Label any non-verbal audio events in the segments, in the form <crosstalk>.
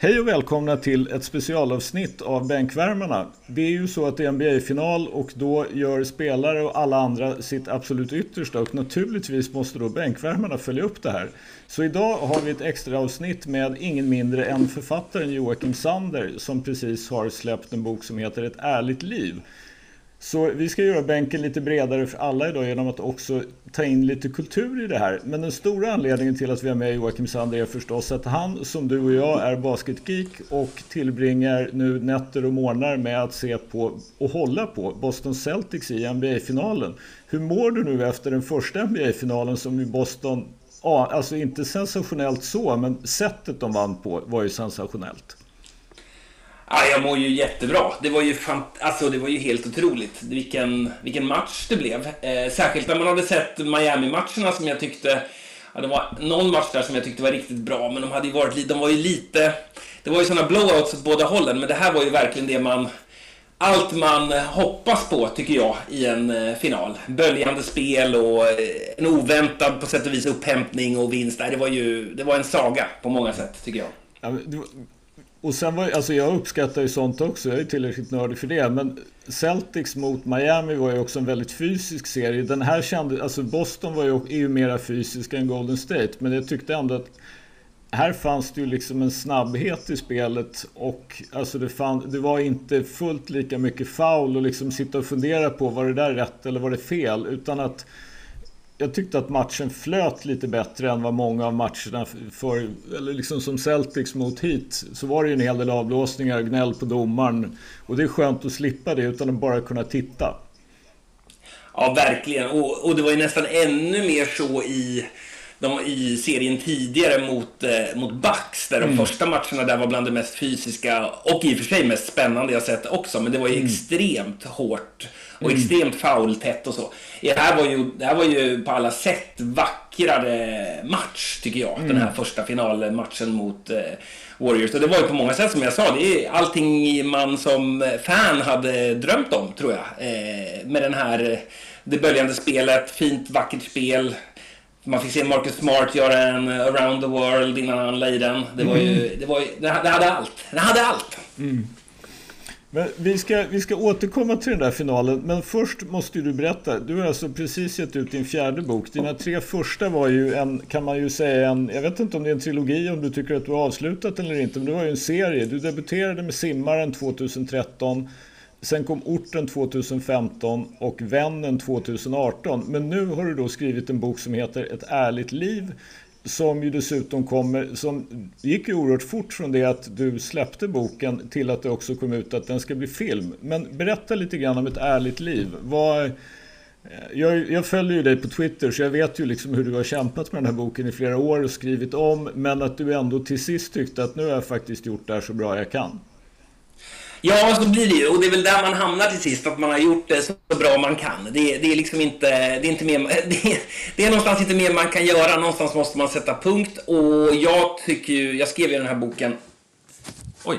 Hej och välkomna till ett specialavsnitt av Bänkvärmarna. Det är ju så att det är NBA-final och då gör spelare och alla andra sitt absolut yttersta och naturligtvis måste då bänkvärmarna följa upp det här. Så idag har vi ett extra avsnitt med ingen mindre än författaren Joakim Sander som precis har släppt en bok som heter Ett ärligt liv. Så vi ska göra bänken lite bredare för alla idag genom att också ta in lite kultur i det här. Men den stora anledningen till att vi har med Joakim Sander är förstås att han som du och jag är basketgeek och tillbringar nu nätter och morgnar med att se på och hålla på Boston Celtics i NBA-finalen. Hur mår du nu efter den första NBA-finalen som i Boston, ja, alltså inte sensationellt så, men sättet de vann på var ju sensationellt. Ja, jag mår ju jättebra. Det var ju, fant alltså, det var ju helt otroligt vilken, vilken match det blev. Eh, särskilt när man hade sett Miami-matcherna som jag tyckte... Ja, det var någon match där som jag tyckte var riktigt bra, men de, hade ju varit, de var ju lite... Det var ju sådana blowouts åt båda hållen, men det här var ju verkligen det man... Allt man hoppas på, tycker jag, i en eh, final. Böljande spel och eh, en oväntad, på sätt och vis, upphämtning och vinst. Det var ju det var en saga på många sätt, tycker jag. Ja, och sen var alltså jag uppskattar ju sånt också, jag är tillräckligt nördig för det. Men Celtics mot Miami var ju också en väldigt fysisk serie. Den här kände, alltså Boston var ju, är ju mera fysisk än Golden State. Men jag tyckte ändå att här fanns det ju liksom en snabbhet i spelet och alltså det, fann, det var inte fullt lika mycket foul och liksom sitta och fundera på var det där rätt eller var det fel. Utan att jag tyckte att matchen flöt lite bättre än vad många av matcherna för, eller liksom som Celtics mot hit, så var det ju en hel del avblåsningar, gnäll på domaren. Och det är skönt att slippa det utan att bara kunna titta. Ja, verkligen. Och, och det var ju nästan ännu mer så i, de, i serien tidigare mot, eh, mot Bucks, där de mm. första matcherna där var bland det mest fysiska och i och för sig mest spännande jag sett också. Men det var ju mm. extremt hårt och mm. extremt foultätt och så. Det här, var ju, det här var ju på alla sätt vackrare match, tycker jag. Mm. Den här första finalmatchen mot eh, Warriors. Och det var ju på många sätt, som jag sa, det är allting man som fan hade drömt om, tror jag. Eh, med den här, det böljande spelet, fint, vackert spel. Man fick se Marcus Smart göra en around the world innan han la i den. Det var ju, mm. det var ju, det hade allt. Det hade allt. Mm. Men vi ska, vi ska återkomma till den där finalen, men först måste du berätta. Du har alltså precis gett ut din fjärde bok. Dina tre första var ju en, kan man ju säga, en, jag vet inte om det är en trilogi, om du tycker att du har avslutat den eller inte, men det var ju en serie. Du debuterade med Simmaren 2013, sen kom Orten 2015 och Vännen 2018. Men nu har du då skrivit en bok som heter Ett ärligt liv som ju dessutom kommer, som gick ju oerhört fort från det att du släppte boken till att det också kom ut att den ska bli film. Men berätta lite grann om ett ärligt liv. Vad, eh, jag, jag, följer ju dig på Twitter så jag vet ju liksom hur du har kämpat med den här boken i flera år och skrivit om. Men att du ändå till sist tyckte att nu har jag faktiskt gjort det här så bra jag kan. Ja, så blir det ju. Och det är väl där man hamnar till sist, att man har gjort det så bra man kan. Det, det är liksom inte, det är inte mer, <laughs> det är, det är någonstans inte mer man kan göra. Någonstans måste man sätta punkt. Och jag tycker ju, jag skrev ju den här boken... Oj.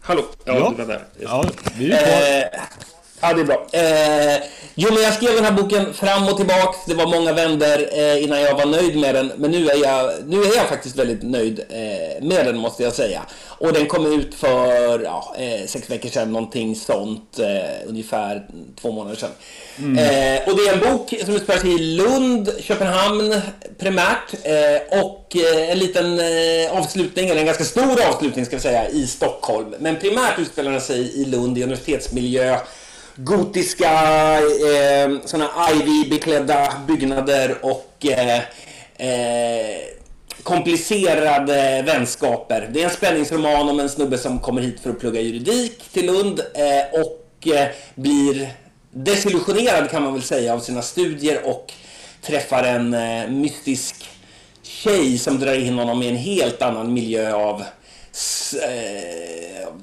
Hallå? Ja, ja. du var där. Ja, vi är kvar. Eh, Ja, det är bra. Eh, jo, men jag skrev den här boken fram och tillbaks. Det var många vänder eh, innan jag var nöjd med den. Men nu är jag, nu är jag faktiskt väldigt nöjd eh, med den, måste jag säga. Och den kom ut för ja, eh, sex veckor sedan, någonting sånt. Eh, ungefär två månader sedan. Mm. Eh, och det är en bok som utspelar sig i Lund, Köpenhamn primärt. och en liten avslutning, eller en ganska stor avslutning ska vi säga, i Stockholm. Men primärt utspelar den sig i Lund, i universitetsmiljö gotiska eh, såna ivy-beklädda byggnader och eh, eh, komplicerade vänskaper. Det är en spänningsroman om en snubbe som kommer hit för att plugga juridik till Lund eh, och eh, blir desillusionerad kan man väl säga av sina studier och träffar en eh, mystisk tjej som drar in honom i en helt annan miljö av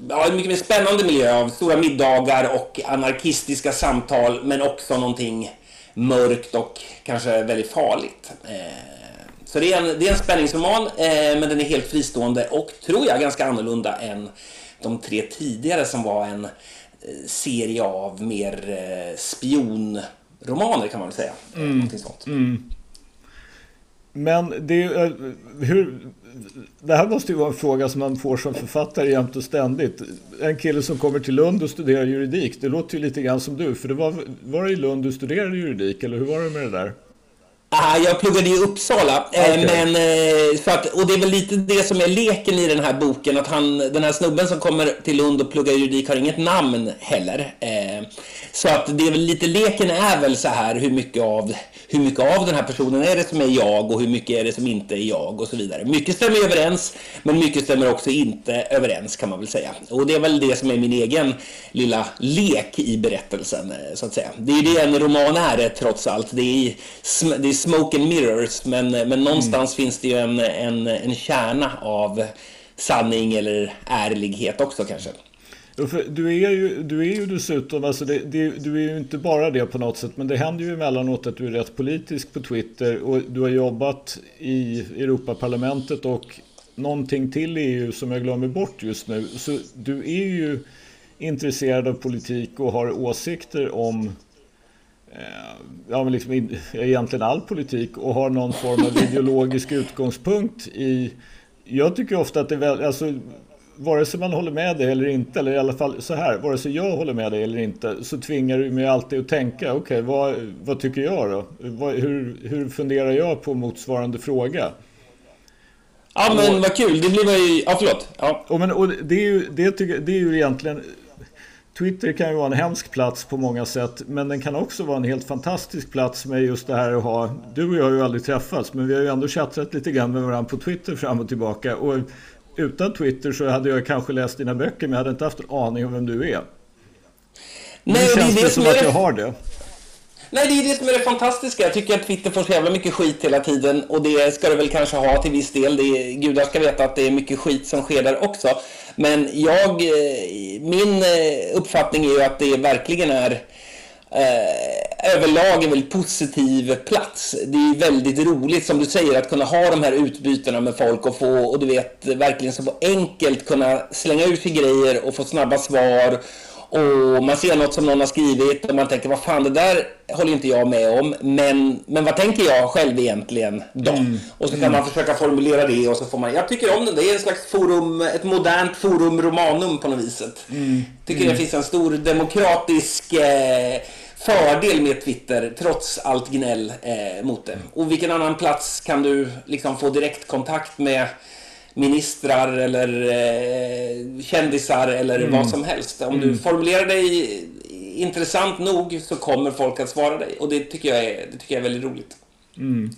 ja, en mycket mer spännande miljö av stora middagar och anarkistiska samtal men också någonting mörkt och kanske väldigt farligt. Eh, så det är en, det är en spänningsroman eh, men den är helt fristående och tror jag ganska annorlunda än de tre tidigare som var en eh, serie av mer spionromaner kan man väl säga. Mm. Någonting sånt. Mm. Men det, hur, det här måste ju vara en fråga som man får som författare jämt och ständigt. En kille som kommer till Lund och studerar juridik, det låter ju lite grann som du. För det var, var det i Lund du studerade juridik, eller hur var det med det där? Ah, jag pluggade i Uppsala. Eh, okay. men, eh, så att, och det är väl lite det som är leken i den här boken. Att han, den här snubben som kommer till Lund och pluggar juridik har inget namn heller. Eh, så att det är väl lite leken är väl så här hur mycket av hur mycket av den här personen är det som är jag och hur mycket är det som inte är jag och så vidare. Mycket stämmer överens, men mycket stämmer också inte överens kan man väl säga. Och det är väl det som är min egen lilla lek i berättelsen eh, så att säga. Det är det en roman är trots allt. Det är, det är smoke and mirrors, men, men någonstans mm. finns det ju en, en, en kärna av sanning eller ärlighet också kanske. Du är ju, du är ju dessutom, alltså det, det, du är ju inte bara det på något sätt, men det händer ju emellanåt att du är rätt politisk på Twitter och du har jobbat i Europaparlamentet och någonting till EU som jag glömmer bort just nu. Så du är ju intresserad av politik och har åsikter om eh, ja, men liksom egentligen all politik och har någon form av ideologisk utgångspunkt i jag tycker ofta att det är väl, alltså vare sig man håller med dig eller inte, eller i alla fall så här, vare sig jag håller med dig eller inte, så tvingar du mig alltid att tänka, okej, okay, vad, vad tycker jag då? Vad, hur, hur funderar jag på motsvarande fråga? Ja, men vad kul, det blir man ju, ja förlåt. Ja. Och, men, och det, är ju, det, tycker, det är ju egentligen, Twitter kan ju vara en hemsk plats på många sätt, men den kan också vara en helt fantastisk plats med just det här att ha, du och jag har ju aldrig träffats, men vi har ju ändå chattrat lite grann med varandra på Twitter fram och tillbaka. Och utan Twitter så hade jag kanske läst dina böcker men jag hade inte haft en aning om vem du är. Nej, nu känns det, det som att jag har det. Nej, det är det som är det fantastiska. Jag tycker att Twitter får så jävla mycket skit hela tiden och det ska det väl kanske ha till viss del. Det är, gudar ska veta att det är mycket skit som sker där också. Men jag, eh, min eh, uppfattning är ju att det verkligen är eh, överlag en väldigt positiv plats. Det är väldigt roligt som du säger att kunna ha de här utbytena med folk och få, och du vet, verkligen så enkelt kunna slänga ut sig grejer och få snabba svar. Och man ser något som någon har skrivit och man tänker vad fan det där håller inte jag med om. Men, men vad tänker jag själv egentligen då? Mm. Och så kan mm. man försöka formulera det och så får man. Jag tycker om den. Det är en slags forum, ett modernt forum romanum på något viset. Mm. Tycker mm. det finns en stor demokratisk eh, fördel med Twitter trots allt gnäll eh, mot det. Och vilken annan plats kan du liksom få direktkontakt med ministrar eller eh, kändisar eller mm. vad som helst. Om mm. du formulerar dig intressant nog så kommer folk att svara dig. Och det tycker jag är, det tycker jag är väldigt roligt. Mm.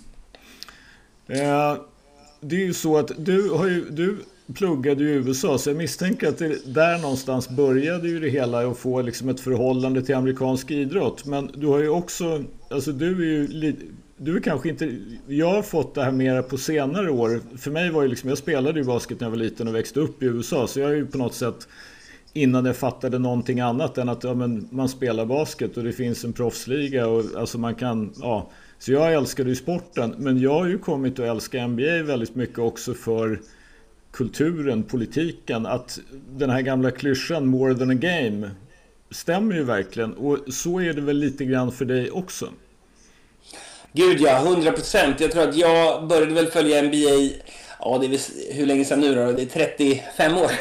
Eh, det är ju så att du har ju, du pluggade i USA så jag misstänker att det, där någonstans började ju det hela att få liksom ett förhållande till amerikansk idrott. Men du har ju också, alltså du är ju du är kanske inte, jag har fått det här mera på senare år. För mig var ju liksom, jag spelade ju basket när jag var liten och växte upp i USA. Så jag är ju på något sätt innan jag fattade någonting annat än att ja, men man spelar basket och det finns en proffsliga och alltså man kan, ja. Så jag älskade ju sporten. Men jag har ju kommit att älska NBA väldigt mycket också för kulturen, politiken, att den här gamla klyschan more than a game stämmer ju verkligen. Och så är det väl lite grann för dig också? Gud ja, 100 procent. Jag tror att jag började väl följa NBA Ja, det är hur länge sedan nu då? Det är 35 år.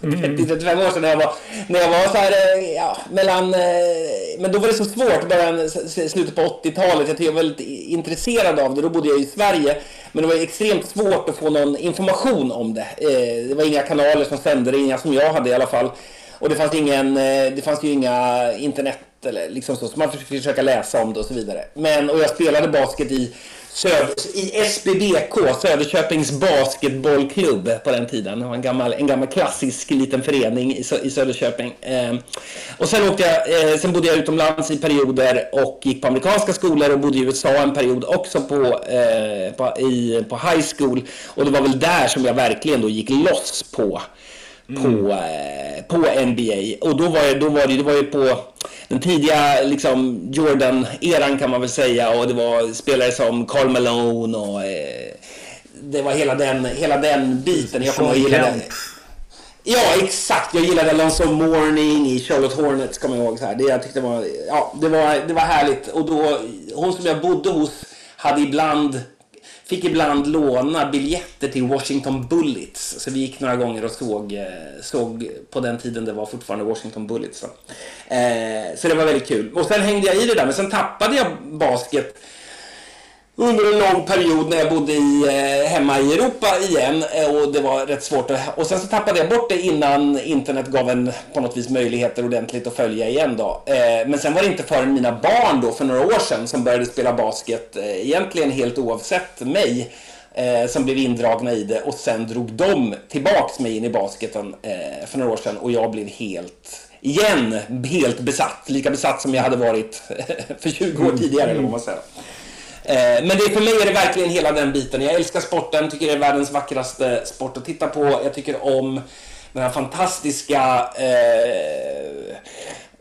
30-35 mm. <laughs> år sedan när jag var, när jag var så här, eh, ja, mellan... Eh, men då var det så svårt, början, slutet på 80-talet. Jag var väldigt intresserad av det. Då bodde jag i Sverige. Men det var extremt svårt att få någon information om det. Eh, det var inga kanaler som sände det, inga som jag hade i alla fall. Och det fanns, ingen, det fanns ju inga internet eller liksom så, så man fick försöka läsa om det och så vidare. Men, och jag spelade basket i Söder, i SBBK, Söderköpings basketbollklubb på den tiden. Det var en gammal, en gammal klassisk liten förening i, i Söderköping. Eh, och sen, åkte jag, eh, sen bodde jag utomlands i perioder och gick på amerikanska skolor och bodde i USA en period också på, eh, på, i, på high school. Och det var väl där som jag verkligen då gick loss på på, mm. eh, på NBA. Och då var, då var det, det var ju på den tidiga liksom, Jordan-eran kan man väl säga. Och det var spelare som Karl Malone och eh, det var hela den, hela den biten. Jag kommer gilla den. Ja, exakt. Jag gillade Alonso Morning i Charlotte Hornets, kommer jag ihåg. Så här. Det, jag tyckte var, ja, det, var, det var härligt. Och då, hon som jag bodde hos hade ibland fick ibland låna biljetter till Washington Bullets. Så vi gick några gånger och såg, eh, såg på den tiden det var fortfarande Washington Bullets. Så. Eh, så det var väldigt kul. Och sen hängde jag i det där, men sen tappade jag basket under en lång period när jag bodde i, eh, hemma i Europa igen eh, och det var rätt svårt. Att, och sen så tappade jag bort det innan internet gav en på något vis möjligheter ordentligt att följa igen då. Eh, men sen var det inte förrän mina barn då för några år sedan som började spela basket, egentligen helt oavsett mig, som blev indragna i det och sen drog de tillbaks mig in i basketen för några år sedan och jag blev helt igen helt besatt, lika besatt som jag hade varit <laughs> för 20 år tidigare eller vad man säger. Eh, men det, för mig är det verkligen hela den biten. Jag älskar sporten, tycker det är världens vackraste sport att titta på. Jag tycker om den här fantastiska eh,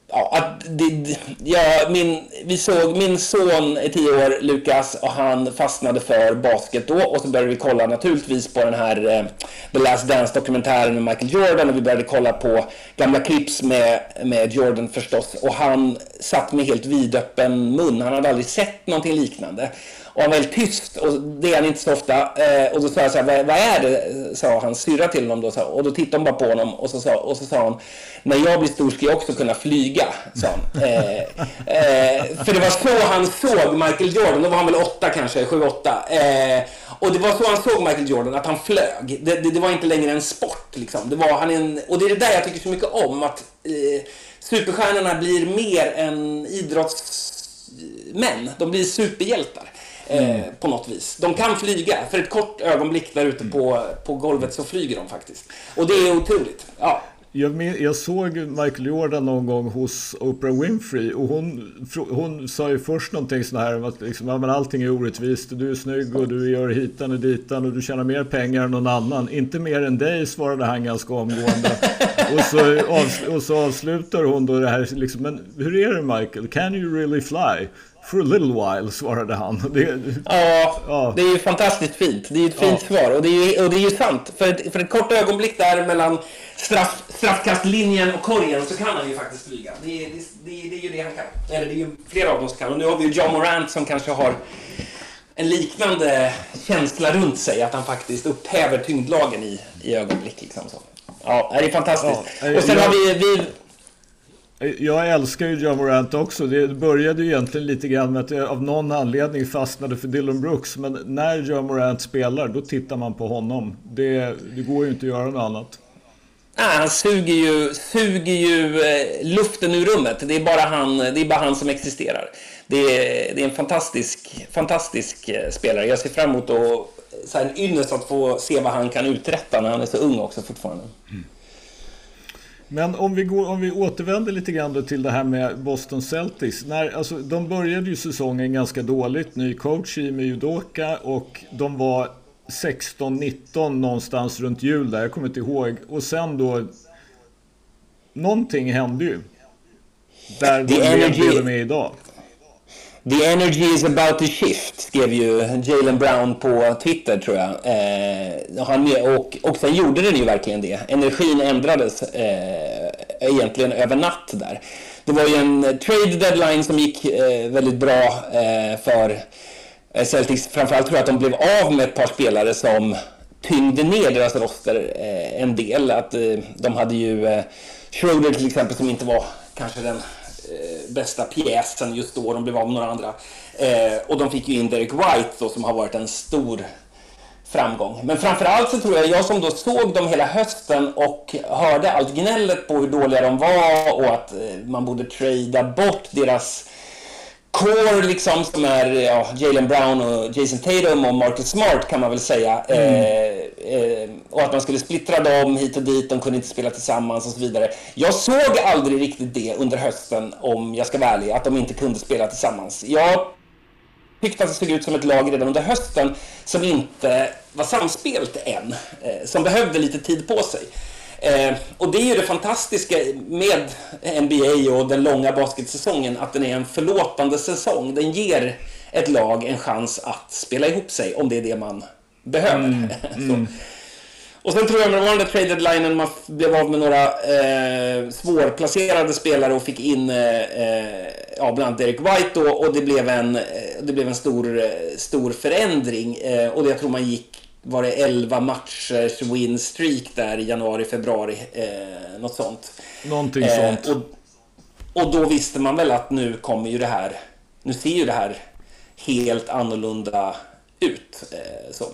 ja, att det, ja, min, vi såg, min son är tio år, Lukas, och han fastnade för basket då. Och så började vi kolla naturligtvis på den här eh, The Last Dance-dokumentären med Michael Jordan. Och vi började kolla på gamla clips med, med Jordan förstås. Och han satt med helt vidöppen mun. Han hade aldrig sett någonting liknande. Och han var väldigt tyst och det är han inte så ofta. Eh, och då sa jag så här, vad, vad är det? Sa han syrra till honom då. Så, och då tittade hon bara på honom och så, sa, och så sa hon, när jag blir stor ska jag också kunna flyga. Sa han. Eh, eh, för det var så han såg Michael Jordan. Då var han väl åtta kanske, sju, åtta. Eh, och det var så han såg Michael Jordan, att han flög. Det, det, det var inte längre en sport liksom. Det var, han en, och det är det där jag tycker så mycket om. Att eh, superstjärnorna blir mer än idrottsmän. De blir superhjältar. Eh, på något vis. De kan flyga. För ett kort ögonblick där ute på, på golvet så flyger de faktiskt. Och det är otroligt. Ja. Jag, jag, såg Michael Jordan någon gång hos Oprah Winfrey och hon, hon sa ju först någonting sån här om att liksom, ja, men allting är orättvist. Du är snygg och du gör hitan och ditan och du tjänar mer pengar än någon annan. Inte mer än dig svarade han ganska omgående. och, så, och så avslutar hon då det här liksom, men hur är det Michael? Can you really fly? For a little while, svarade han. Det, ja, ja, det är ju fantastiskt fint. Det är ett fint ja. svar. Och det är ju, och det är ju sant. För ett, för ett kort ögonblick där mellan straff, straffkastlinjen och korgen så kan han ju faktiskt flyga. Det är, det, det, det är ju det han kan. Eller det är ju flera av dem som kan. Och nu har vi ju John Morant som kanske har en liknande känsla runt sig. Att han faktiskt upphäver tyngdlagen i, i ögonblick. Liksom så. Ja, det är fantastiskt. Ja, och sen har vi, vi jag älskar ju John Morant också. Det började ju egentligen lite grann med att jag av någon anledning fastnade för Dylan Brooks. Men när John Morant spelar, då tittar man på honom. Det, det går ju inte att göra något annat. Nej, han suger ju, suger ju eh, luften ur rummet. Det är bara han, det är bara han som existerar. Det är, det är en fantastisk, fantastisk eh, spelare. Jag ser fram emot att, så här, en ynnest att få se vad han kan uträtta när han är så ung också fortfarande. Mm. Men om vi, går, om vi återvänder lite grann till det här med Boston Celtics. När, alltså, de började ju säsongen ganska dåligt. Ny coach i Udoka och de var 16-19 någonstans runt jul där. Jag kommer inte ihåg. Och sen då... Någonting hände ju. Där de det med idag. The energy is about to shift, skrev ju Jalen Brown på Twitter tror jag. Eh, han, och, och sen gjorde den ju verkligen det. Energin ändrades eh, egentligen över natt där. Det var ju en trade deadline som gick eh, väldigt bra eh, för eh, Celtics. Framförallt tror jag att de blev av med ett par spelare som tyngde ner deras roster eh, en del. Att eh, de hade ju eh, Schroeder till exempel som inte var kanske den bästa pjäsen just då. De blev av med några andra. Eh, och de fick ju in Derek White då, som har varit en stor framgång. Men framförallt så tror jag, jag som då såg dem hela hösten och hörde allt gnället på hur dåliga de var och att eh, man borde trada bort deras core liksom som är ja, Jalen Brown och Jason Tatum och Marcus Smart kan man väl säga. Mm. Eh, eh, och att man skulle splittra dem hit och dit, de kunde inte spela tillsammans och så vidare. Jag såg aldrig riktigt det under hösten om jag ska vara ärlig, att de inte kunde spela tillsammans. Jag tyckte att det såg ut som ett lag redan under hösten som inte var samspelt än, eh, som behövde lite tid på sig. Eh, och det är ju det fantastiska med NBA och den långa basketsäsongen, att den är en förlåtande säsong. Den ger ett lag en chans att spela ihop sig om det är det man behöver. Mm, <laughs> mm. Och sen tror jag med den trade deadlinen man blev av med några eh, svårplacerade spelare och fick in eh, eh ja, bland annat Derek White då, och det blev en, eh, det blev en stor, eh, stor förändring. Eh, och det, jag tror man gick, var det 11 matchers win streak där i januari, februari, eh, något sånt. Någonting sånt. Och, och då visste man väl att nu kommer ju det här, nu ser ju det här helt annorlunda ut. Eh, så.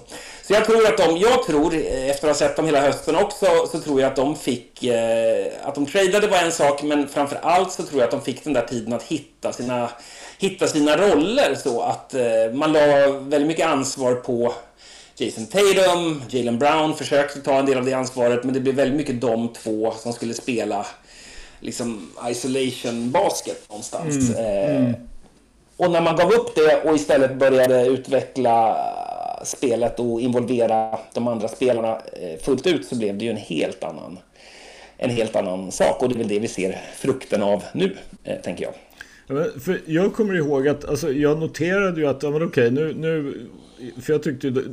så jag tror att de, jag tror, eh, efter att ha sett dem hela hösten också, så tror jag att de fick, eh, att de tradade var en sak, men framför allt så tror jag att de fick den där tiden att hitta sina, hitta sina roller så att man la väldigt mycket ansvar på Jason Tatum, Jalen Brown försökte ta en del av det ansvaret, men det blev väldigt mycket de två som skulle spela liksom isolation basket någonstans. Mm. Mm. Och när man gav upp det och istället började utveckla spelet och involvera de andra spelarna eh, fullt ut så blev det ju en helt annan, en helt annan sak. Och det är väl det vi ser frukten av nu, eh, tänker jag. för jag kommer ihåg att alltså, jag noterade ju att, ja, men okej, nu, nu, för jag tyckte ju,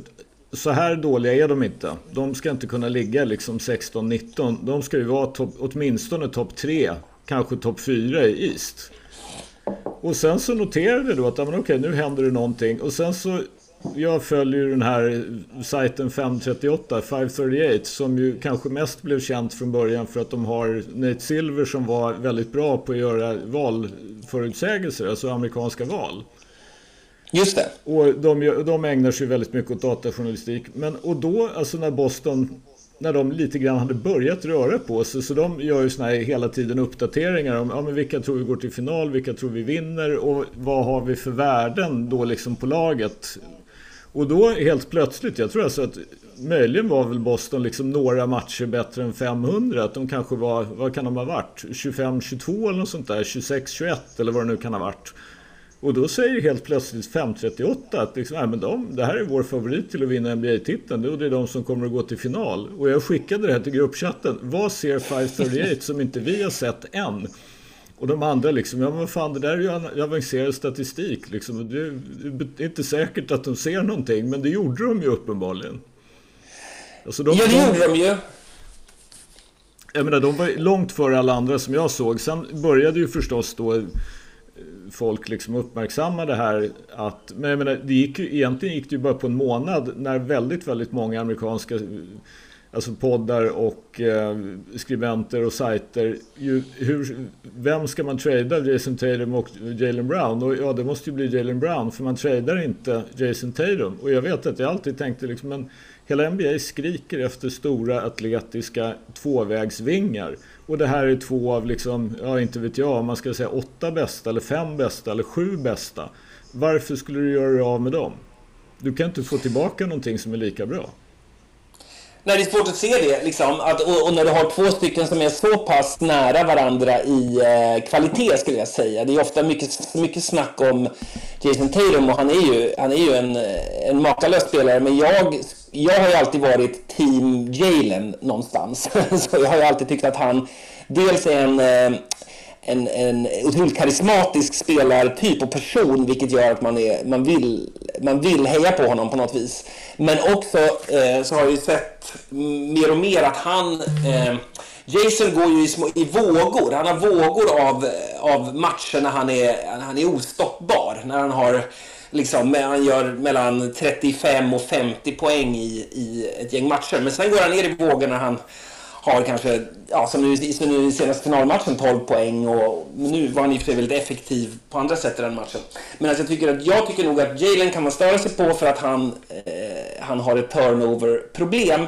så här dåliga är de inte. De ska inte kunna ligga liksom 16-19. De ska ju vara top, åtminstone topp 3, kanske topp 4 i East. Och sen så noterade jag då att, ja, men okej, nu händer det någonting. Och sen så, jag följer den här sajten 538, 538, som ju kanske mest blev känt från början för att de har Nate Silver som var väldigt bra på att göra valförutsägelser, alltså amerikanska val. Just det. Och de, de ägnar sig väldigt mycket åt datajournalistik. Men, och då, alltså när Boston när de lite grann hade börjat röra på sig. Så de gör ju såna här hela tiden uppdateringar om ja, men vilka tror vi går till final, vilka tror vi vinner och vad har vi för värden då liksom på laget. Och då helt plötsligt, jag tror alltså att möjligen var väl Boston liksom några matcher bättre än 500. Att de kanske var, vad kan de ha varit? 25-22 eller något sånt där, 26-21 eller vad det nu kan ha varit. Och då säger helt plötsligt 538 att liksom, men de, det här är vår favorit till att vinna NBA-titeln och det är de som kommer att gå till final. Och jag skickade det här till gruppchatten. Vad ser 538 som inte vi har sett än? Och de andra liksom, ja men fan det där är ju avancerad statistik liksom. Det är inte säkert att de ser någonting, men det gjorde de ju uppenbarligen. Alltså de, ja, det gjorde de ju. Jag menar, de var långt före alla andra som jag såg. Sen började ju förstås då folk liksom uppmärksamma det här att, men jag menar, det gick ju, egentligen gick det ju bara på en månad när väldigt, väldigt många amerikanska alltså poddar och eh, skribenter och sajter. Ju, hur, vem ska man trada Jason Tatum och Jalen Brown? Och ja, det måste ju bli Jalen Brown för man tradar inte Jason Tatum. Och jag vet att jag alltid tänkte liksom, men hela NBA skriker efter stora atletiska tvåvägsvingar. Och det här är två av, liksom, ja inte vet jag, om man ska säga åtta bästa eller fem bästa eller sju bästa. Varför skulle du göra dig av med dem? Du kan inte få tillbaka någonting som är lika bra. Nej, det är svårt att se det. Liksom, att, och, och, när du har två stycken som är så pass nära varandra i eh, kvalitet, skulle jag säga. Det är ofta mycket, mycket snack om Jason Tatum och han är ju, han är ju en, eh, en makalös spelare. Men jag, jag har ju alltid varit team Jalen någonstans. <laughs> så jag har ju alltid tyckt att han dels är en... Eh, en, en otroligt karismatisk spelartyp och person vilket gör att man, är, man, vill, man vill heja på honom på något vis. Men också eh, så har jag ju sett mer och mer att han eh, Jason går ju i, små, i vågor. Han har vågor av, av matcher när han är, han är ostoppbar. När han har liksom, han gör mellan 35 och 50 poäng i, i ett gäng matcher. Men sen går han ner i vågor när han har kanske, ja, som nu, som nu i senaste finalmatchen, 12 poäng. Och, nu var han i och för sig väldigt effektiv på andra sätt i den matchen. Men alltså, jag, tycker att, jag tycker nog att Jalen kan man störa sig på för att han, eh, han har ett turnover-problem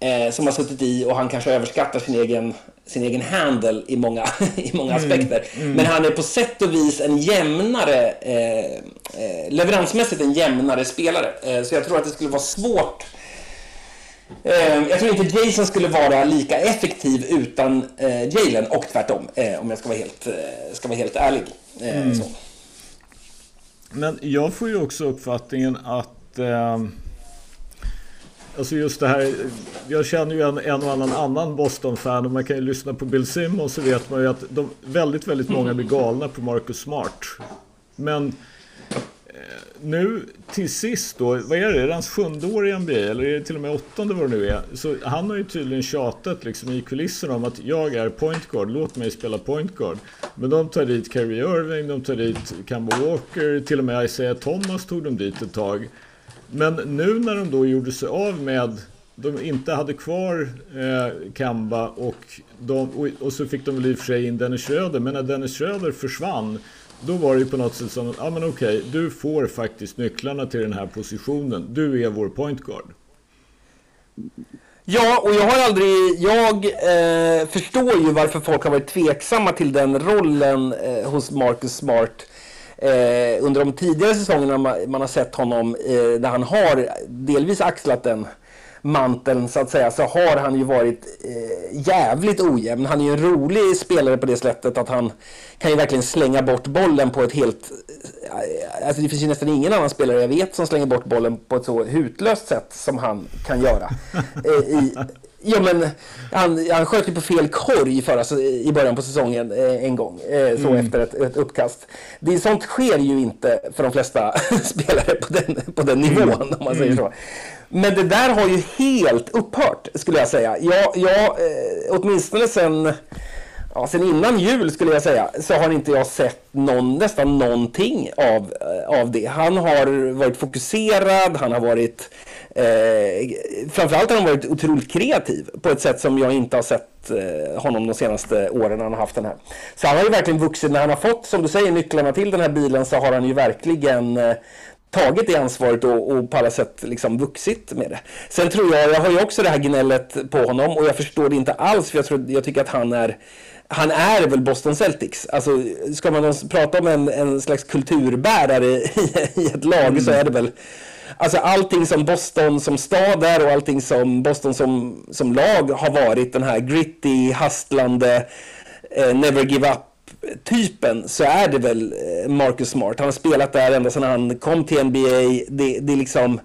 eh, som har suttit i och han kanske överskattar sin egen, sin egen handle i många, <laughs> i många mm, aspekter. Mm. Men han är på sätt och vis en jämnare, eh, eh leveransmässigt en jämnare spelare. Eh, så jag tror att det skulle vara svårt Eh, jag tror inte Jason skulle vara lika effektiv utan eh, Jalen och tvärtom, eh, om jag ska vara helt, ska vara helt ärlig. Mm. Men jag får ju också uppfattningen att eh, Alltså just det här, jag känner ju en, en och annan annan Boston-fan och man kan ju lyssna på Bill Simmons så vet man ju att de, väldigt, väldigt många blir galna på Marcus Smart. Men eh, nu till sist då, vad är det? Är det hans sjunde år i NBA eller är det till och med åttonde vad det nu är? Så han har ju tydligen tjatat liksom i kulisserna om att jag är point guard, låt mig spela point guard. Men de tar dit Kyrie Irving, de tar dit Kemba Walker, till och med Isaiah Thomas tog de dit ett tag. Men nu när de då gjorde sig av med de inte hade kvar eh, Kamba och, de, och, och, så fick de väl i och för sig in Dennis Schröder. Men när Dennis Schröder försvann då var det ju på något sätt som, ja men okej, du får faktiskt nycklarna till den här positionen. Du är vår point guard. Ja, och jag har aldrig, jag eh, förstår ju varför folk har varit tveksamma till den rollen eh, hos Marcus Smart. Eh, under de tidigare säsongerna man, har sett honom, eh, där han har delvis axlat den manteln så att säga så har han ju varit eh, jävligt ojämn. Han är ju en rolig spelare på det sättet att han kan ju verkligen slänga bort bollen på ett helt... Eh, alltså det finns ju nästan ingen annan spelare jag vet som slänger bort bollen på ett så hutlöst sätt som han kan göra. <laughs> Eh, i, Ja, men han, han sköt ju på fel korg förra, i början på säsongen eh, en gång. Eh, så mm. efter ett, ett, uppkast. Det, sånt sker ju inte för de flesta <laughs> spelare på den, på den nivån, mm. om man säger så. Men det där har ju helt upphört, skulle jag säga. Jag, jag eh, åtminstone sen, ja, sen innan jul, skulle jag säga, så har inte jag sett någon, nästan någonting av, eh, av det. Han har varit fokuserad, han har varit... Eh, framförallt har han varit otroligt kreativ på ett sätt som jag inte har sett eh, honom de senaste åren när han har haft den här. Så han har ju verkligen vuxit. När han har fått, som du säger, nycklarna till den här bilen så har han ju verkligen eh, tagit det ansvaret och, och på alla sätt liksom vuxit med det. Sen tror jag, jag har ju också det här gnället på honom och jag förstår det inte alls för jag, tror, jag tycker att han är han är väl Boston Celtics. Alltså, ska man prata om en, en slags kulturbärare <laughs> i, i ett lag mm. så är det väl Alltså allting som Boston som stad är och allting som Boston som, som lag har varit den här gritty, hastlande, eh, never give up typen så är det väl eh, Marcus Smart. Han har spelat där ända sedan han kom till NBA. Det, det är liksom...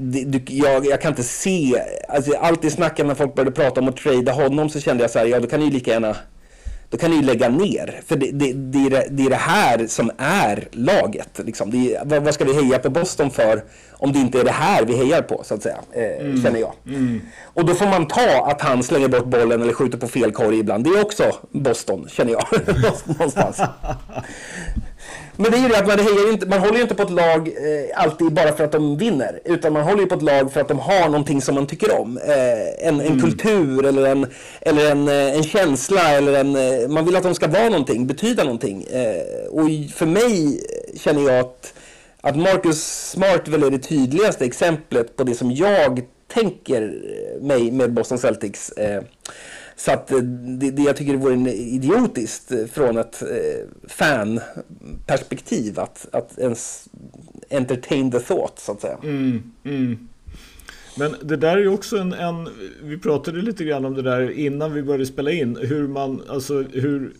Det, du, jag, jag, kan inte se... Alltså, alltid snackar när folk började prata om att trada honom så kände jag så här, ja då kan ni ju lika gärna då kan ni lägga ner. För det, det, det, är, det, det är det här som är laget. Liksom. Är, vad, vad, ska vi heja på Boston för om det inte är det här vi hejar på, så att säga, eh, mm. känner jag. Mm. Och då får man ta att han slänger bort bollen eller skjuter på fel korg ibland. Det är också Boston, känner jag. <laughs> Någonstans. Men det är ju det att man, hejar inte, man håller ju inte på ett lag eh, alltid bara för att de vinner. Utan man håller ju på ett lag för att de har någonting som man tycker om. Eh, en, en mm. kultur eller, en, eller en, eh, en känsla. Eller en, eh, man vill att de ska vara någonting, betyda någonting. Eh, och för mig känner jag att, att Marcus Smart väl är det tydligaste exemplet på det som jag tänker mig med Boston Celtics. Så att eh, det, det jag tycker vore idiotiskt eh, från ett eh, fanperspektiv att, att ens entertain the thought så att säga. Mm, mm. Men det där är ju också en, en, vi pratade lite grann om det där innan vi började spela in, hur man, alltså hur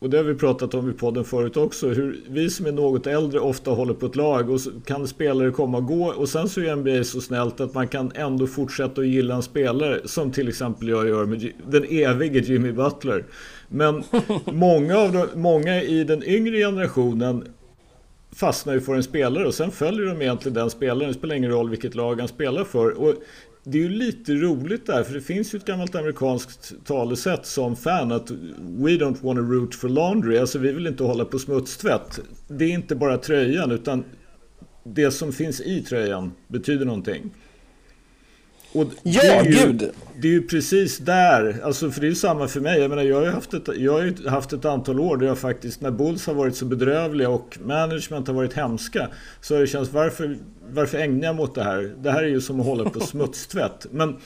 och det har vi pratat om i podden förut också. Hur vi som är något äldre ofta håller på ett lag och kan spelare komma och gå. Och sen så är NBA så snällt att man kan ändå fortsätta att gilla en spelare. Som till exempel jag gör med den evige Jimmy Butler. Men <laughs> många, av de, många i den yngre generationen fastnar ju för en spelare och sen följer de egentligen den spelaren. Det spelar ingen roll vilket lag han spelar för. Och det är ju lite roligt där, för det finns ju ett gammalt amerikanskt talesätt som fan att We don't want to root for laundry, alltså vi vill inte hålla på smutstvätt. Det är inte bara tröjan, utan det som finns i tröjan betyder någonting. Och ja, det är ju, gud! Det är ju precis där, alltså för det är ju samma för mig. Jag menar, jag har ju haft ett, jag har haft ett antal år där jag faktiskt, när Bulls har varit så bedrövliga och management har varit hemska, så har det känts, varför, varför ägnar jag mig åt det här? Det här är ju som att hålla på <laughs> smutstvätt. Men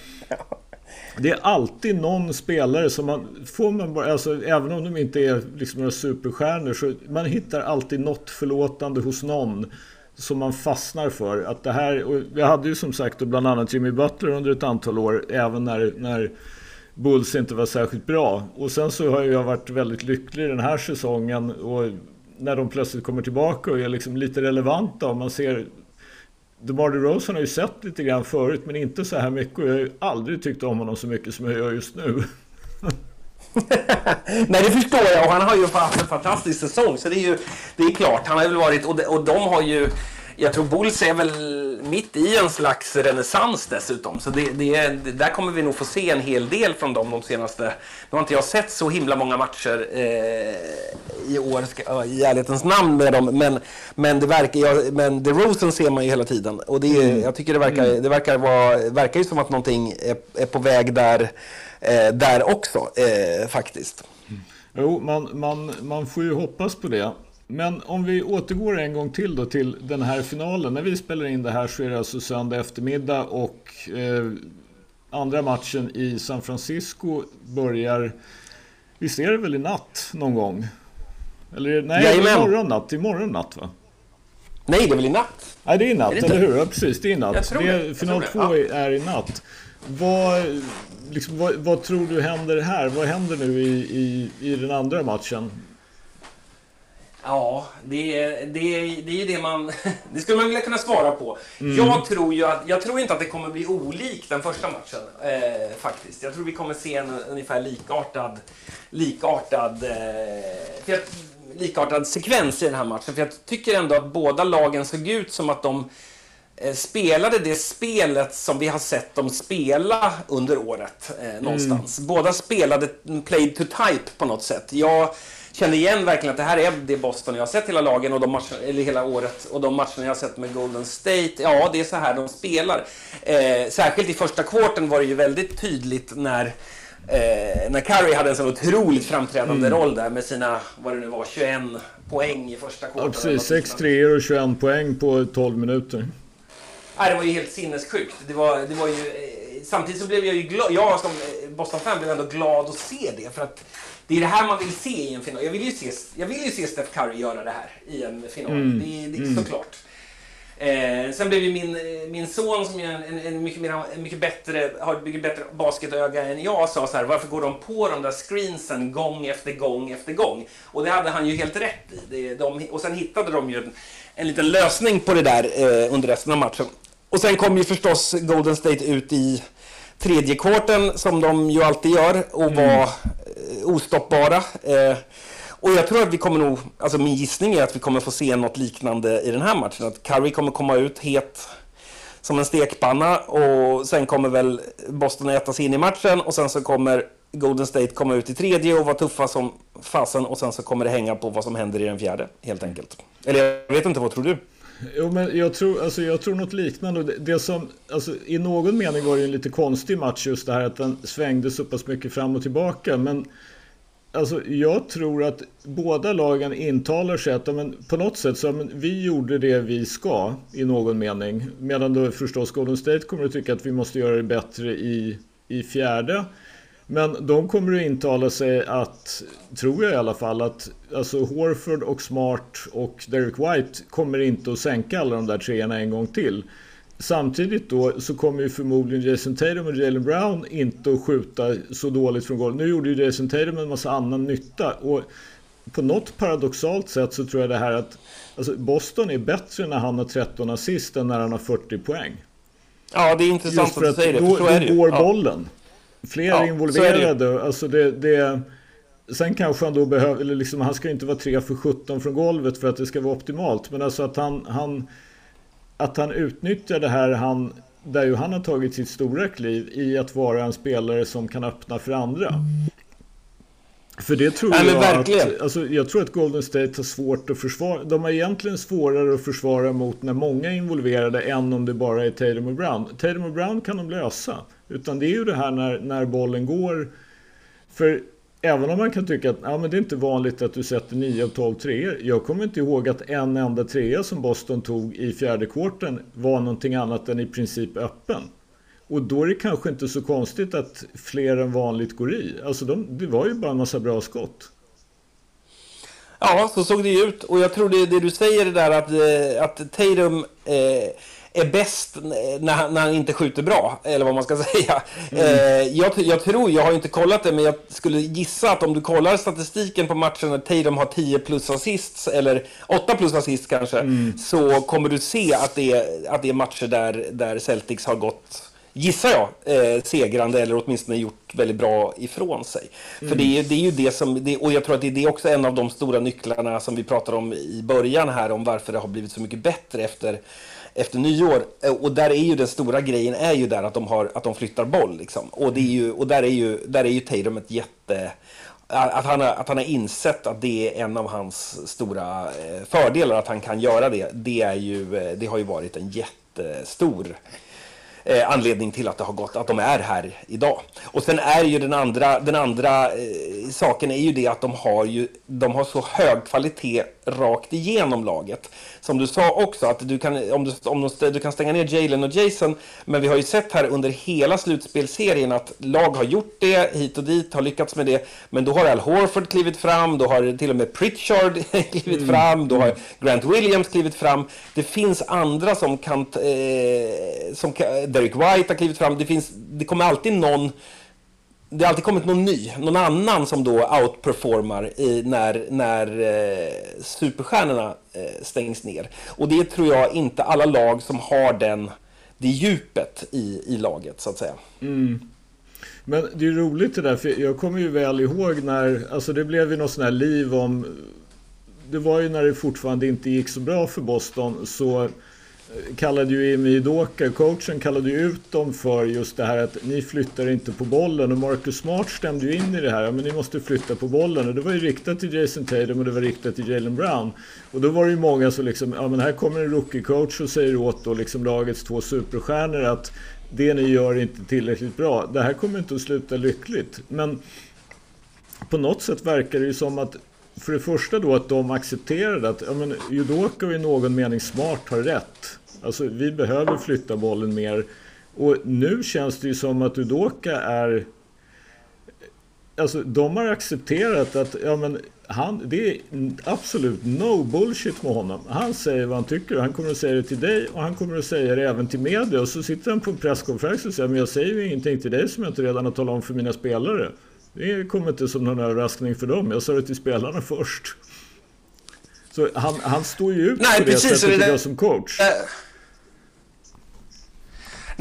det är alltid någon spelare som man, får man bara, alltså även om de inte är liksom några superstjärnor, så man hittar alltid något förlåtande hos någon som man fastnar för. Att det här, och jag hade ju som sagt bland annat Jimmy Butler under ett antal år, även när, när Bulls inte var särskilt bra. Och sen så har jag varit väldigt lycklig den här säsongen och när de plötsligt kommer tillbaka och är liksom lite relevanta och man ser DeMar DeRozan har ju sett lite grann förut men inte så här mycket och jag har ju aldrig tyckt om honom så mycket som jag gör just nu. <laughs> Nej, det förstår jag och han har ju haft en fantastisk säsong så det är ju det är klart. Han har väl varit och de, och de har ju jag tror Bulls är väl mitt i en slags renässans dessutom. Så det, det, det, där kommer vi nog få se en hel del från dem de senaste... Nu har inte jag sett så himla många matcher eh, i år, ska, i ärlighetens namn med dem. Men, men, det verkar, ja, men DeRozan ser man ju hela tiden. Och det, mm. jag tycker det verkar, mm. det verkar, vara, verkar ju som att någonting är, är på väg där, eh, där också, eh, faktiskt. Jo, man, man, man får ju hoppas på det. Men om vi återgår en gång till då till den här finalen. När vi spelar in det här så är det alltså söndag eftermiddag och eh, andra matchen i San Francisco börjar, visst är det väl i natt någon gång? Eller nej, det är imorgon natt, imorgon natt va? Nej, det är väl i natt? Nej, det är i natt, eller hur? Ja, precis, det är i natt. Det är, final två ja. är i natt. Vad, liksom, vad, vad, tror du händer här? Vad händer nu i, i, i den andra matchen? Ja, det är, det, är, det är ju det man... <laughs> Det skulle man vilja kunna svara på. Mm. Jag tror ju att, jag tror inte att det kommer bli olikt den första matchen. Eh, faktiskt. Jag tror vi kommer se en ungefär likartad, likartad, eh, likartad sekvens i den här matchen. För jag tycker ändå att båda lagen såg ut som att de eh, spelade det spelet som vi har sett dem spela under året. Eh, någonstans. Mm. Båda spelade played to type på något sätt. Jag kände igen verkligen att det här är det Boston jag har sett hela lagen och de matcher, eller hela året och de matcherna jag har sett med Golden State. Ja, det är så här de spelar. Eh, särskilt i första kvarten var det ju väldigt tydligt när eh, när Curry hade en så otroligt framträdande mm. roll där med sina, vad det nu var, 21 poäng i första kvarten. Ja, precis. 6 3 och 21 poäng på 12 minuter. Nej, det var ju helt sinnessjukt. Det var, det var ju, eh, samtidigt så blev jag ju glad, jag som Boston-fan blev ändå glad att se det. För att det är det här man vill se i en final. Jag vill ju se, jag vill ju se Steph Curry göra det här i en final. Mm. Det, det är mm. såklart. Eh, sen blev ju min, min son som är en, en, en, mycket, mer, en mycket bättre, har ett mycket bättre basketöga än jag sa så här, varför går de på de där screensen gång efter gång efter gång? Och det hade han ju helt rätt i. Det, de, och sen hittade de ju en, en liten lösning på det där eh, under resten av matchen. Och sen kom ju förstås Golden State ut i tredje kvarten som de ju alltid gör och mm. var eh, ostoppbara. Eh, och jag tror att vi kommer nog, alltså min gissning är att vi kommer få se något liknande i den här matchen. Att Curry kommer komma ut het som en stekpanna och sen kommer väl Boston äta sig in i matchen och sen så kommer Golden State komma ut i tredje och vara tuffa som fasen och sen så kommer det hänga på vad som händer i den fjärde helt enkelt. Eller jag vet inte, vad tror du? Jo, men jag tror, alltså, jag tror något liknande. Det, det som, alltså, I någon mening var det en lite konstig match just det här att den svängde så pass mycket fram och tillbaka. Men alltså, jag tror att båda lagen intalar sig att men, på något sätt så men, vi gjorde det vi ska i någon mening. Medan då förstås Golden State kommer att tycka att vi måste göra det bättre i, i fjärde. Men de kommer att intala sig att, tror jag i alla fall, att alltså Horford och Smart och Derek White kommer inte att sänka alla de där treorna en gång till. Samtidigt då så kommer ju förmodligen Jason Tatum och Jalen Brown inte att skjuta så dåligt från golvet. Nu gjorde ju Jason Tatum en massa annan nytta och på något paradoxalt sätt så tror jag det här att alltså Boston är bättre när han har 13 assist än när han har 40 poäng. Ja, det är intressant att du säger det. Då, då går bollen. Ja. Fler ja, involverade. Det alltså det, det, sen kanske han då behöver, eller liksom, han ska inte vara 3 för 17 från golvet för att det ska vara optimalt. Men alltså att han, han, att han utnyttjar det här, han, där ju han har tagit sitt stora kliv i att vara en spelare som kan öppna för andra. För det tror Nej, jag att, alltså, jag tror att Golden State har svårt att försvara. De har egentligen svårare att försvara mot när många är involverade än om det bara är Tatum och Brown. Tatum och Brown kan de lösa. Utan det är ju det här när, när bollen går. För även om man kan tycka att ja, men det är inte vanligt att du sätter 9 av 12 treor. Jag kommer inte ihåg att en enda trea som Boston tog i fjärde kvarten var någonting annat än i princip öppen. Och då är det kanske inte så konstigt att fler än vanligt går i. Alltså de, det var ju bara en massa bra skott. Ja, så såg det ju ut. Och jag tror det, det du säger det där att, eh, att Tatum eh, är bäst när han, när han inte skjuter bra, eller vad man ska <laughs> säga. Mm. Eh, jag, jag, tror, jag har inte kollat det, men jag skulle gissa att om du kollar statistiken på matchen när Tatum har 10 plus assists, eller 8 plus assists kanske, mm. så kommer du se att det, är, att det är matcher där, där Celtics har gått gissar jag, eh, segrande eller åtminstone gjort väldigt bra ifrån sig. Mm. För det är, det är ju det som, det, och jag tror att det, det är också en av de stora nycklarna som vi pratade om i början här om varför det har blivit så mycket bättre efter efter nyår. Eh, och där är ju den stora grejen är ju där att de, har, att de flyttar boll. Liksom. Och, det är ju, och där är ju, där är ju Tatum ett jätte... Att han, har, att han har insett att det är en av hans stora eh, fördelar, att han kan göra det, det, är ju, eh, det har ju varit en jättestor eh, anledning till att det har gått, att de är här idag. Och sen är ju den andra, den andra eh, saken är ju det att de har ju, de har så hög kvalitet rakt igenom laget. Som du sa också, att du kan, om du, om de, du kan stänga ner Jalen och Jason, men vi har ju sett här under hela slutspelserien att lag har gjort det hit och dit, har lyckats med det, men då har Al Horford klivit fram, då har till och med Pritchard <laughs> klivit mm. fram, då har Grant Williams klivit fram. Det finns andra som kan, eh, som Derek White har klivit fram, det, finns, det kommer alltid någon det har alltid kommit någon ny, någon annan som då outperformar i, när, när eh, superstjärnorna eh, stängs ner. Och det tror jag inte alla lag som har den, det djupet i, i laget så att säga. Mm. Men det är roligt det där, för jag kommer ju väl ihåg när, alltså det blev ju något sånt här liv om, det var ju när det fortfarande inte gick så bra för Boston så kallade ju Midoka, coachen, kallade ju ut dem för just det här att ni flyttar inte på bollen och Marcus Smart stämde ju in i det här, ja, men ni måste flytta på bollen och det var ju riktat till Jason Tatum och det var riktat till Jalen Brown. Och då var det ju många som liksom, ja men här kommer en rookie-coach och säger åt då liksom lagets två superstjärnor att det ni gör är inte tillräckligt bra. Det här kommer inte att sluta lyckligt. Men på något sätt verkar det ju som att för det första då att de accepterade att ja, men Judoka och i någon mening smart har rätt. Alltså vi behöver flytta bollen mer. Och nu känns det ju som att Udoka är... Alltså de har accepterat att ja, men han, det är absolut no bullshit med honom. Han säger vad han tycker och han kommer att säga det till dig och han kommer att säga det även till media. Och så sitter han på en presskonferens och säger men jag säger ju ingenting till dig som jag inte redan har talat om för mina spelare. Det kommer inte som någon överraskning för dem. Jag sa det till spelarna först. Så han, han står ju ut Nej, på det precis, sättet det, som coach. Äh,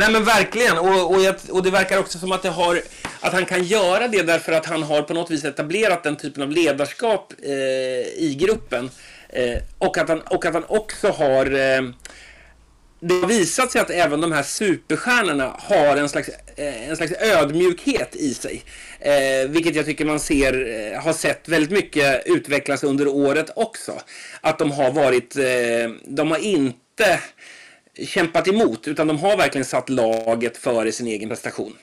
Nej men verkligen, och, och, jag, och, det verkar också som att, det har, att han kan göra det därför att han har på något vis etablerat den typen av ledarskap eh, i gruppen. Eh, och, att han, och att han också har eh, det har visat sig att även de här superstjärnorna har en slags, eh, en slags ödmjukhet i sig. Eh, vilket jag tycker man ser, eh, har sett väldigt mycket utvecklas under året också. Att de har varit, eh, de har inte kämpat emot, utan de har verkligen satt laget före sin egen prestation.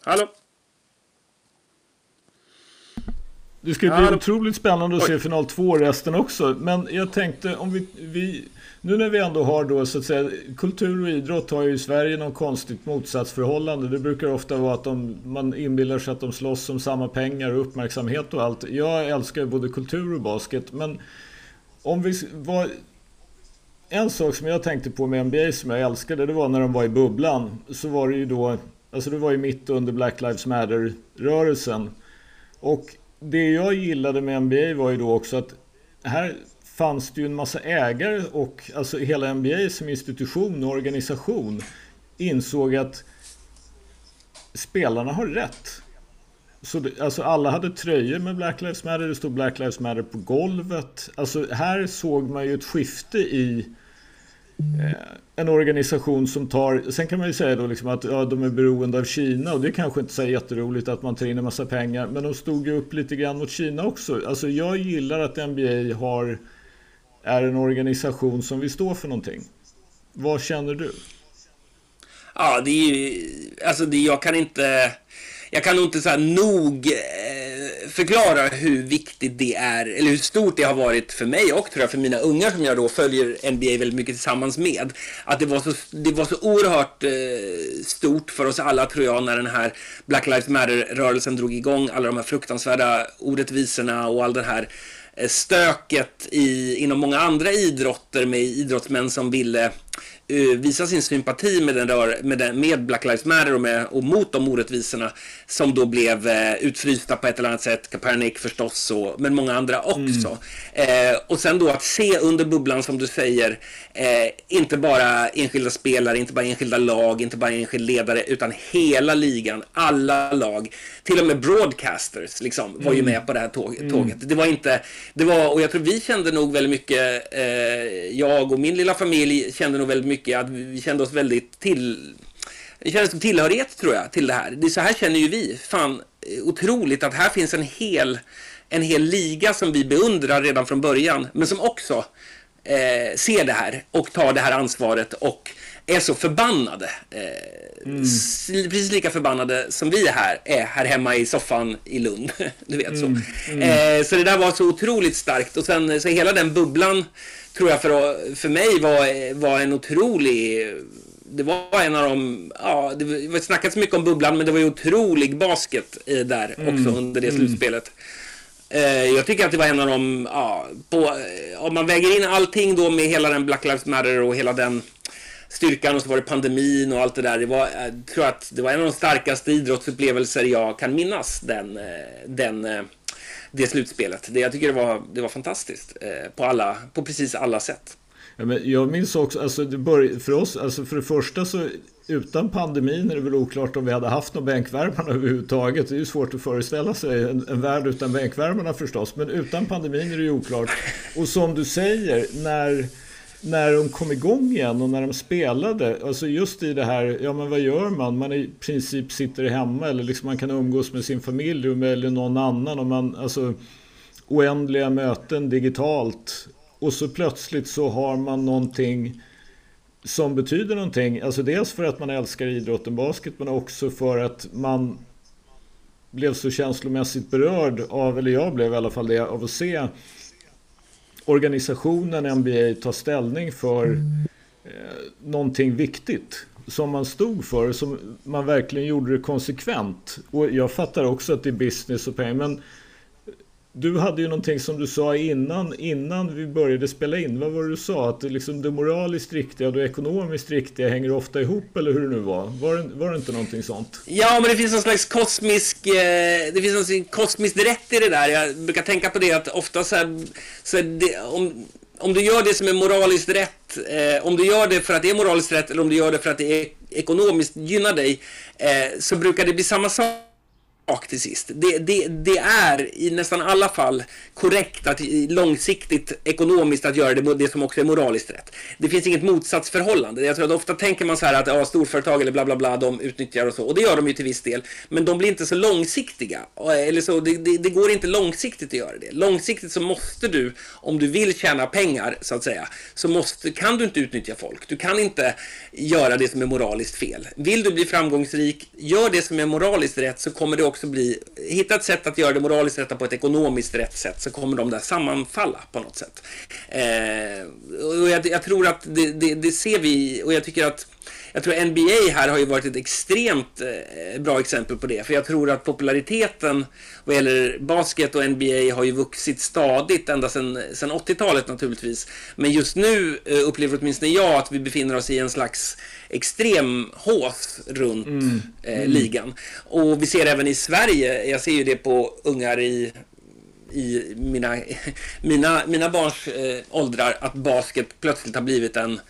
Hallå? Det ska bli Hallå? otroligt spännande att Oj. se final 2 resten också. Men jag tänkte om vi, vi nu när vi ändå har då så att säga kultur och idrott har ju i Sverige något konstigt motsatsförhållande. Det brukar ofta vara att de, man inbillar sig att de slåss om samma pengar och uppmärksamhet och allt. Jag älskar ju både kultur och basket men om vi var en sak som jag tänkte på med NBA som jag älskade det var när de var i bubblan. Så var det ju då, alltså det var ju mitt under Black Lives Matter-rörelsen. Och det jag gillade med NBA var ju då också att här fanns det ju en massa ägare och alltså hela NBA som institution och organisation insåg att spelarna har rätt. Så det, alltså alla hade tröjor med Black Lives Matter, det stod Black Lives Matter på golvet. Alltså här såg man ju ett skifte i eh, en organisation som tar, sen kan man ju säga då liksom att ja, de är beroende av Kina och det är kanske inte så jätteroligt att man tar in en massa pengar men de stod ju upp lite grann mot Kina också. Alltså jag gillar att NBA har är en organisation som vill stå för någonting. Vad känner du? Ja, det är ju, alltså det, jag kan inte, jag kan nog inte så nog eh, förklara hur viktigt det är, eller hur stort det har varit för mig och tror jag för mina ungar som jag då följer NBA väldigt mycket tillsammans med. Att det var så, det var så oerhört eh, stort för oss alla tror jag när den här Black Lives Matter-rörelsen drog igång, alla de här fruktansvärda orättvisorna och all den här stöket i, inom många andra idrotter med idrottsmän som ville uh, visa sin sympati med, den rör, med, den, med Black Lives Matter och, med, och mot de orättvisorna som då blev uh, utfrysta på ett eller annat sätt. Kaepernick förstås, och, men många andra också. Mm. Uh, och sen då att se under bubblan som du säger, inte bara enskilda spelare, inte bara enskilda lag, inte bara enskilda ledare, utan hela ligan, alla lag, till och med broadcasters liksom, var ju mm. med på det här mm. tåget. Det var inte, det var, och jag tror vi kände nog väldigt mycket, eh, jag och min lilla familj kände nog väldigt mycket att vi kände oss väldigt till... Det kändes som tillhörighet tror jag till det här. Det, så här känner ju vi. Fan, eh, otroligt att här finns en hel, en hel liga som vi beundrar redan från början, men som också eh, ser det här och tar det här ansvaret och är så förbannade. Eh, mm. Precis lika förbannade som vi här är här hemma i soffan i Lund. <laughs> Du vet mm. så. Mm. Eh, så det där var så otroligt starkt och sen så hela den bubblan tror jag för, för mig var, var en otrolig det var en av de, ja, det var snackat så mycket om bubblan, men det var ju otrolig basket där mm. också under det mm. slutspelet. Eh, jag tycker att det var en av de, ja, på, om man väger in allting då med hela den Black Lives Matter och hela den styrkan och så var det pandemin och allt det där. Det var, eh, jag tror att det var en av de starkaste idrottsupplevelser jag kan minnas, den, eh, den eh, det slutspelet. Det, jag tycker det var, det var fantastiskt på, alla, på precis alla sätt. Ja, men jag minns också, alltså det bör, för oss, alltså för det första så utan pandemin är det väl oklart om vi hade haft någon bänkvärmarna <laughs> överhuvudtaget. Det är ju svårt att föreställa sig en, en värld utan bänkvärmarna förstås. Men utan pandemin är det ju oklart. Och som du säger, när när de kom igång igen och när de spelade, alltså just i det här, ja men vad gör man? Man i princip sitter hemma eller liksom man kan umgås med sin familj eller någon annan och man, alltså oändliga möten digitalt och så plötsligt så har man någonting som betyder någonting, alltså dels för att man älskar idrotten basket men också för att man blev så känslomässigt berörd av, eller jag blev i alla fall det, av att se organisationen NBA tar ställning för eh, någonting viktigt som man stod för, som man verkligen gjorde det konsekvent. Och jag fattar också att det är business och pengar, men du hade ju någonting som du sa innan, innan vi började spela in. Vad var det du sa? Att det, liksom det moraliskt riktiga och det ekonomiskt riktiga hänger ofta ihop, eller hur det nu var? Var det, var det inte någonting sånt? Ja, men det finns någon slags kosmisk... Eh, det finns någon kosmiskt rätt i det där. Jag brukar tänka på det att ofta så, här, så det, om, om du gör det som är moraliskt rätt, eh, om du gör det för att det är moraliskt rätt eller om du gör det för att det är ekonomiskt gynnar dig, eh, så brukar det bli samma sak sak till sist. Det, det, det, är i nästan alla fall korrekt att långsiktigt ekonomiskt att göra det, det som också är moraliskt rätt. Det finns inget motsatsförhållande. Jag tror att ofta tänker man så här att ja, storföretag eller bla bla bla, de utnyttjar och så. Och det gör de ju till viss del. Men de blir inte så långsiktiga. Eh, eller så, det, det, det går inte långsiktigt att göra det. Långsiktigt så måste du, om du vill tjäna pengar så att säga, så måste, kan du inte utnyttja folk. Du kan inte göra det som är moraliskt fel. Vill du bli framgångsrik, gör det som är moraliskt rätt så kommer det också också bli, hitta ett sätt att göra det moraliskt rätta på ett ekonomiskt rätt sätt så kommer de där sammanfalla på något sätt. Eh, och jag, jag, tror att det, det, det, ser vi och jag tycker att jag tror NBA här har ju varit ett extremt eh, bra exempel på det. För jag tror att populariteten vad gäller basket och NBA har ju vuxit stadigt ända sedan, sedan 80-talet naturligtvis. Men just nu eh, upplever åtminstone jag att vi befinner oss i en slags extrem hås runt mm. Eh, mm. ligan. Och vi ser även i Sverige, jag ser ju det på ungar i i mina, <laughs> mina, mina barns eh, åldrar att basket plötsligt har blivit en,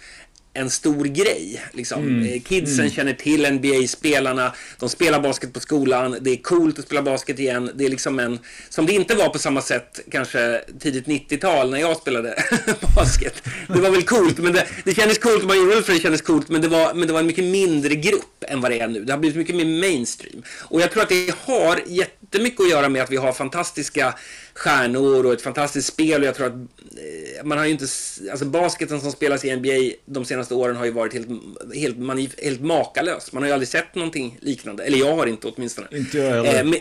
en stor grej. Liksom. Mm. Eh, kidsen mm. känner till NBA-spelarna, de spelar basket på skolan, det är coolt att spela basket igen. Det är liksom en, som det inte var på samma sätt kanske tidigt 90-tal när jag spelade <laughs> basket. Det var väl coolt, men det, det kändes coolt, man gjorde det för det kändes coolt, men det, var, men det var en mycket mindre grupp än vad det är nu. Det har blivit mycket mer mainstream. Och jag tror att det har jättemycket att göra med att vi har fantastiska stjärnor och ett fantastiskt spel. Och jag tror att eh, man har ju inte... Alltså basketen som spelas i NBA de senaste åren har ju varit helt, helt, man, helt makalös. Man har ju aldrig sett någonting liknande. Eller jag har inte åtminstone. Inte jag heller. Eh, men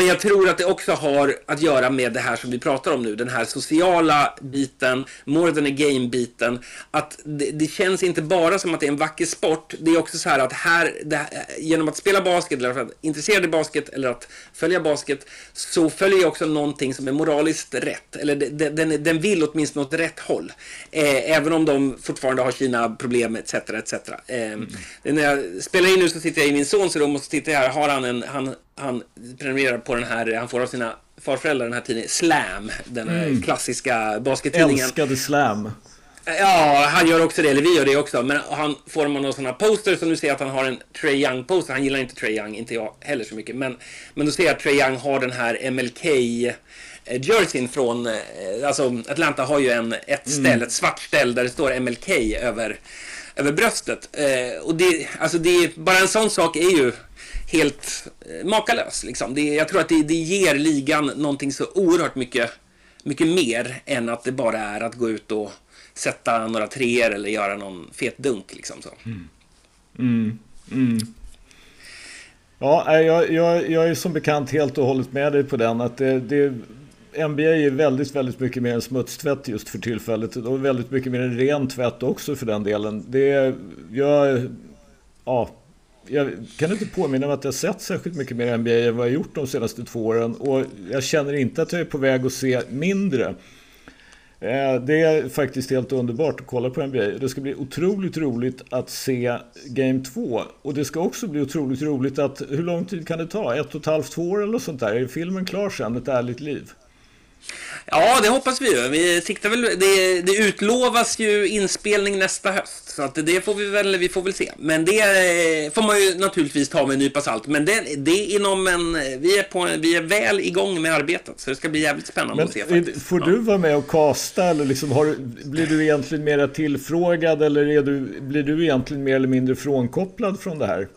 jag tror att det också har att göra med det här som vi pratar om nu, den här sociala biten, more than a game-biten. Att det, det, känns inte bara som att det är en vacker sport, det är också så här att här, det, genom att spela basket, eller att vara intresserad i basket, eller att följa basket, så följer också någonting som är moraliskt rätt. Eller den, den, den vill åtminstone åt rätt håll. Eh, även om de fortfarande har sina problem etc. etc. Eh, mm. När jag spelar in nu så sitter jag i min sons rum och så tittar jag här. Har han en, han, han prenumererar på den här, han får av sina farföräldrar den här tidningen Slam. Den här mm. klassiska baskettidningen. Älskade Slam. Ja, han gör också det, eller vi gör det också. Men han får man några sådana posters som du ser att han har en Trey Young-poster. Han gillar inte Trey Young, inte jag heller så mycket. Men, men då ser jag att Trey Young har den här MLK eh, jerseyn från, eh, alltså Atlanta har ju en, ett ställ, mm. ett svart ställ där det står MLK över, över bröstet. Eh, och det, alltså det, bara en sån sak är ju helt eh, makalös. Liksom. Det, jag tror att det, det ger ligan någonting så oerhört mycket, mycket mer än att det bara är att gå ut och sätta några treor eller göra någon fet dunk. Liksom, så. Mm. Mm. Mm. Ja, jag, jag, jag är som bekant helt och hållet med dig på den. Att det, det, NBA är väldigt, väldigt mycket mer än smutstvätt just för tillfället. Och väldigt mycket mer än ren tvätt också för den delen. Det, jag, ja, jag kan inte påminna mig att jag sett särskilt mycket mer NBA än vad jag gjort de senaste två åren. Och jag känner inte att jag är på väg att se mindre. Eh, det är faktiskt helt underbart att kolla på NBA. Det ska bli otroligt roligt att se Game 2. Och det ska också bli otroligt roligt att, hur lång tid kan det ta? Ett och ett halvt, två år eller sånt där? Är filmen klar sen, Ett ärligt liv? Ja, det hoppas vi ju. Vi siktar väl, det, det utlovas ju inspelning nästa höst. Så att det får vi väl, vi får väl se. Men det eh, får man ju naturligtvis ta med en nypa salt. Men det, det är inom en, vi är, på, vi är väl igång med arbetet. Så det ska bli jävligt spännande Men, att se faktiskt. Får ja. du vara med och kasta eller liksom har, blir du egentligen mer tillfrågad eller är du, blir du egentligen mer eller mindre frånkopplad från det här?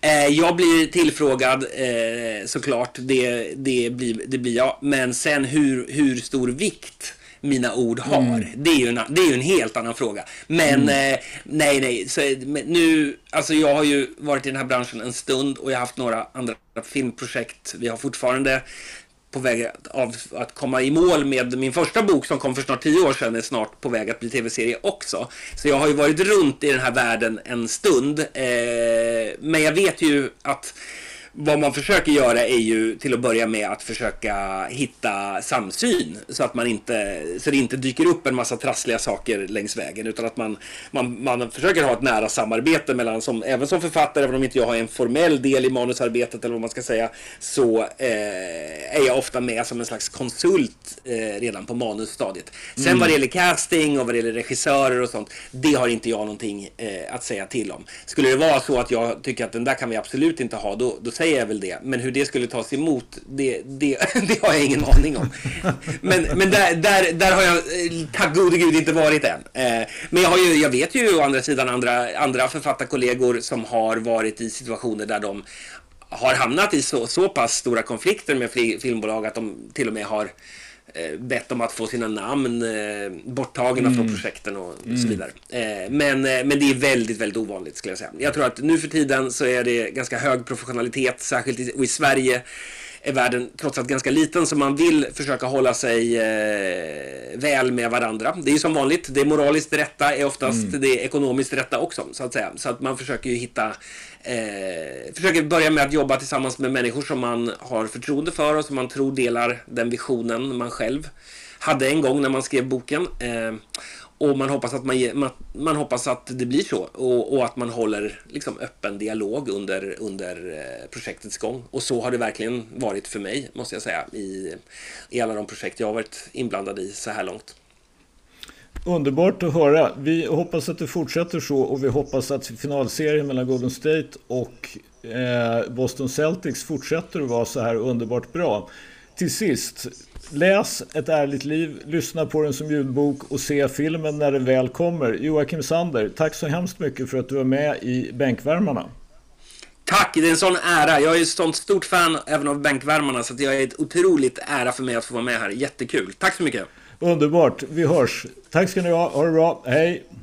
Eh, jag blir tillfrågad eh, såklart, det, det, blir, det blir jag. Men sen hur, hur stor vikt mina ord har, mm. det, är ju en, det är ju en helt annan fråga. Men mm. eh, nej, nej, så, nu, alltså jag har ju varit i den här branschen en stund och jag har haft några andra filmprojekt. Vi har fortfarande på väg av att komma i mål med min första bok som kom för snart tio år sedan är snart på väg att bli tv-serie också. Så jag har ju varit runt i den här världen en stund. Eh, men jag vet ju att vad man försöker göra är ju till att börja med att försöka hitta samsyn så att man inte, så det inte dyker upp en massa trassliga saker längs vägen utan att man, man, man försöker ha ett nära samarbete mellan, som, även som författare, även om inte jag har en formell del i manusarbetet eller vad man ska säga, så eh, är jag ofta med som en slags konsult eh, redan på manusstadiet. Sen mm. vad det gäller casting och vad det gäller regissörer och sånt, det har inte jag någonting eh, att säga till om. Skulle det vara så att jag tycker att den där kan vi absolut inte ha, då, då säger jag väl det. Men hur det skulle tas emot, det, det, <laughs> det har jag ingen aning om. Men, men där, där, där har jag, eh, tack gode gud, inte varit än. Eh, men jag, har ju, jag vet ju å andra sidan andra, andra författarkollegor som har varit i situationer där de har hamnat i så, så pass stora konflikter med filmbolag att de till och med har bett om att få sina namn eh, borttagna mm. från projekten och, mm. så vidare. Eh, men, eh, men det är väldigt, väldigt ovanligt skulle jag säga. Jag tror att nu för tiden så är det ganska hög professionalitet, särskilt i, i Sverige är världen trots allt ganska liten så man vill försöka hålla sig eh, väl med varandra. Det är ju som vanligt, det moraliskt rätta är oftast mm. det ekonomiskt rätta också så att säga. Så att man försöker ju hitta eh, försöker börja med att jobba tillsammans med människor som man har förtroende för och som man tror delar den visionen man själv hade en gång när man skrev boken. Eh, och man hoppas att, man, man, man, hoppas att det blir så och, och att man håller liksom, öppen dialog under, under eh, projektets gång. Och så har det verkligen varit för mig, måste jag säga, i, i alla de projekt jag har varit inblandad i så här långt. Underbart att höra. Vi hoppas att det fortsätter så och vi hoppas att finalserien mellan Golden State och eh, Boston Celtics fortsätter att vara så här underbart bra. Till sist, läs Ett ärligt liv, lyssna på den som ljudbok och se filmen när den väl kommer. Joakim Sander, tack så hemskt mycket för att du är med i Bänkvärmarna. Tack, det är en sån ära. Jag är ett sånt stort fan även av Bänkvärmarna så det är ett otroligt ära för mig att få vara med här. Jättekul. Tack så mycket. Underbart. Vi hörs. Tack ska ni ha. Ha det bra. Hej.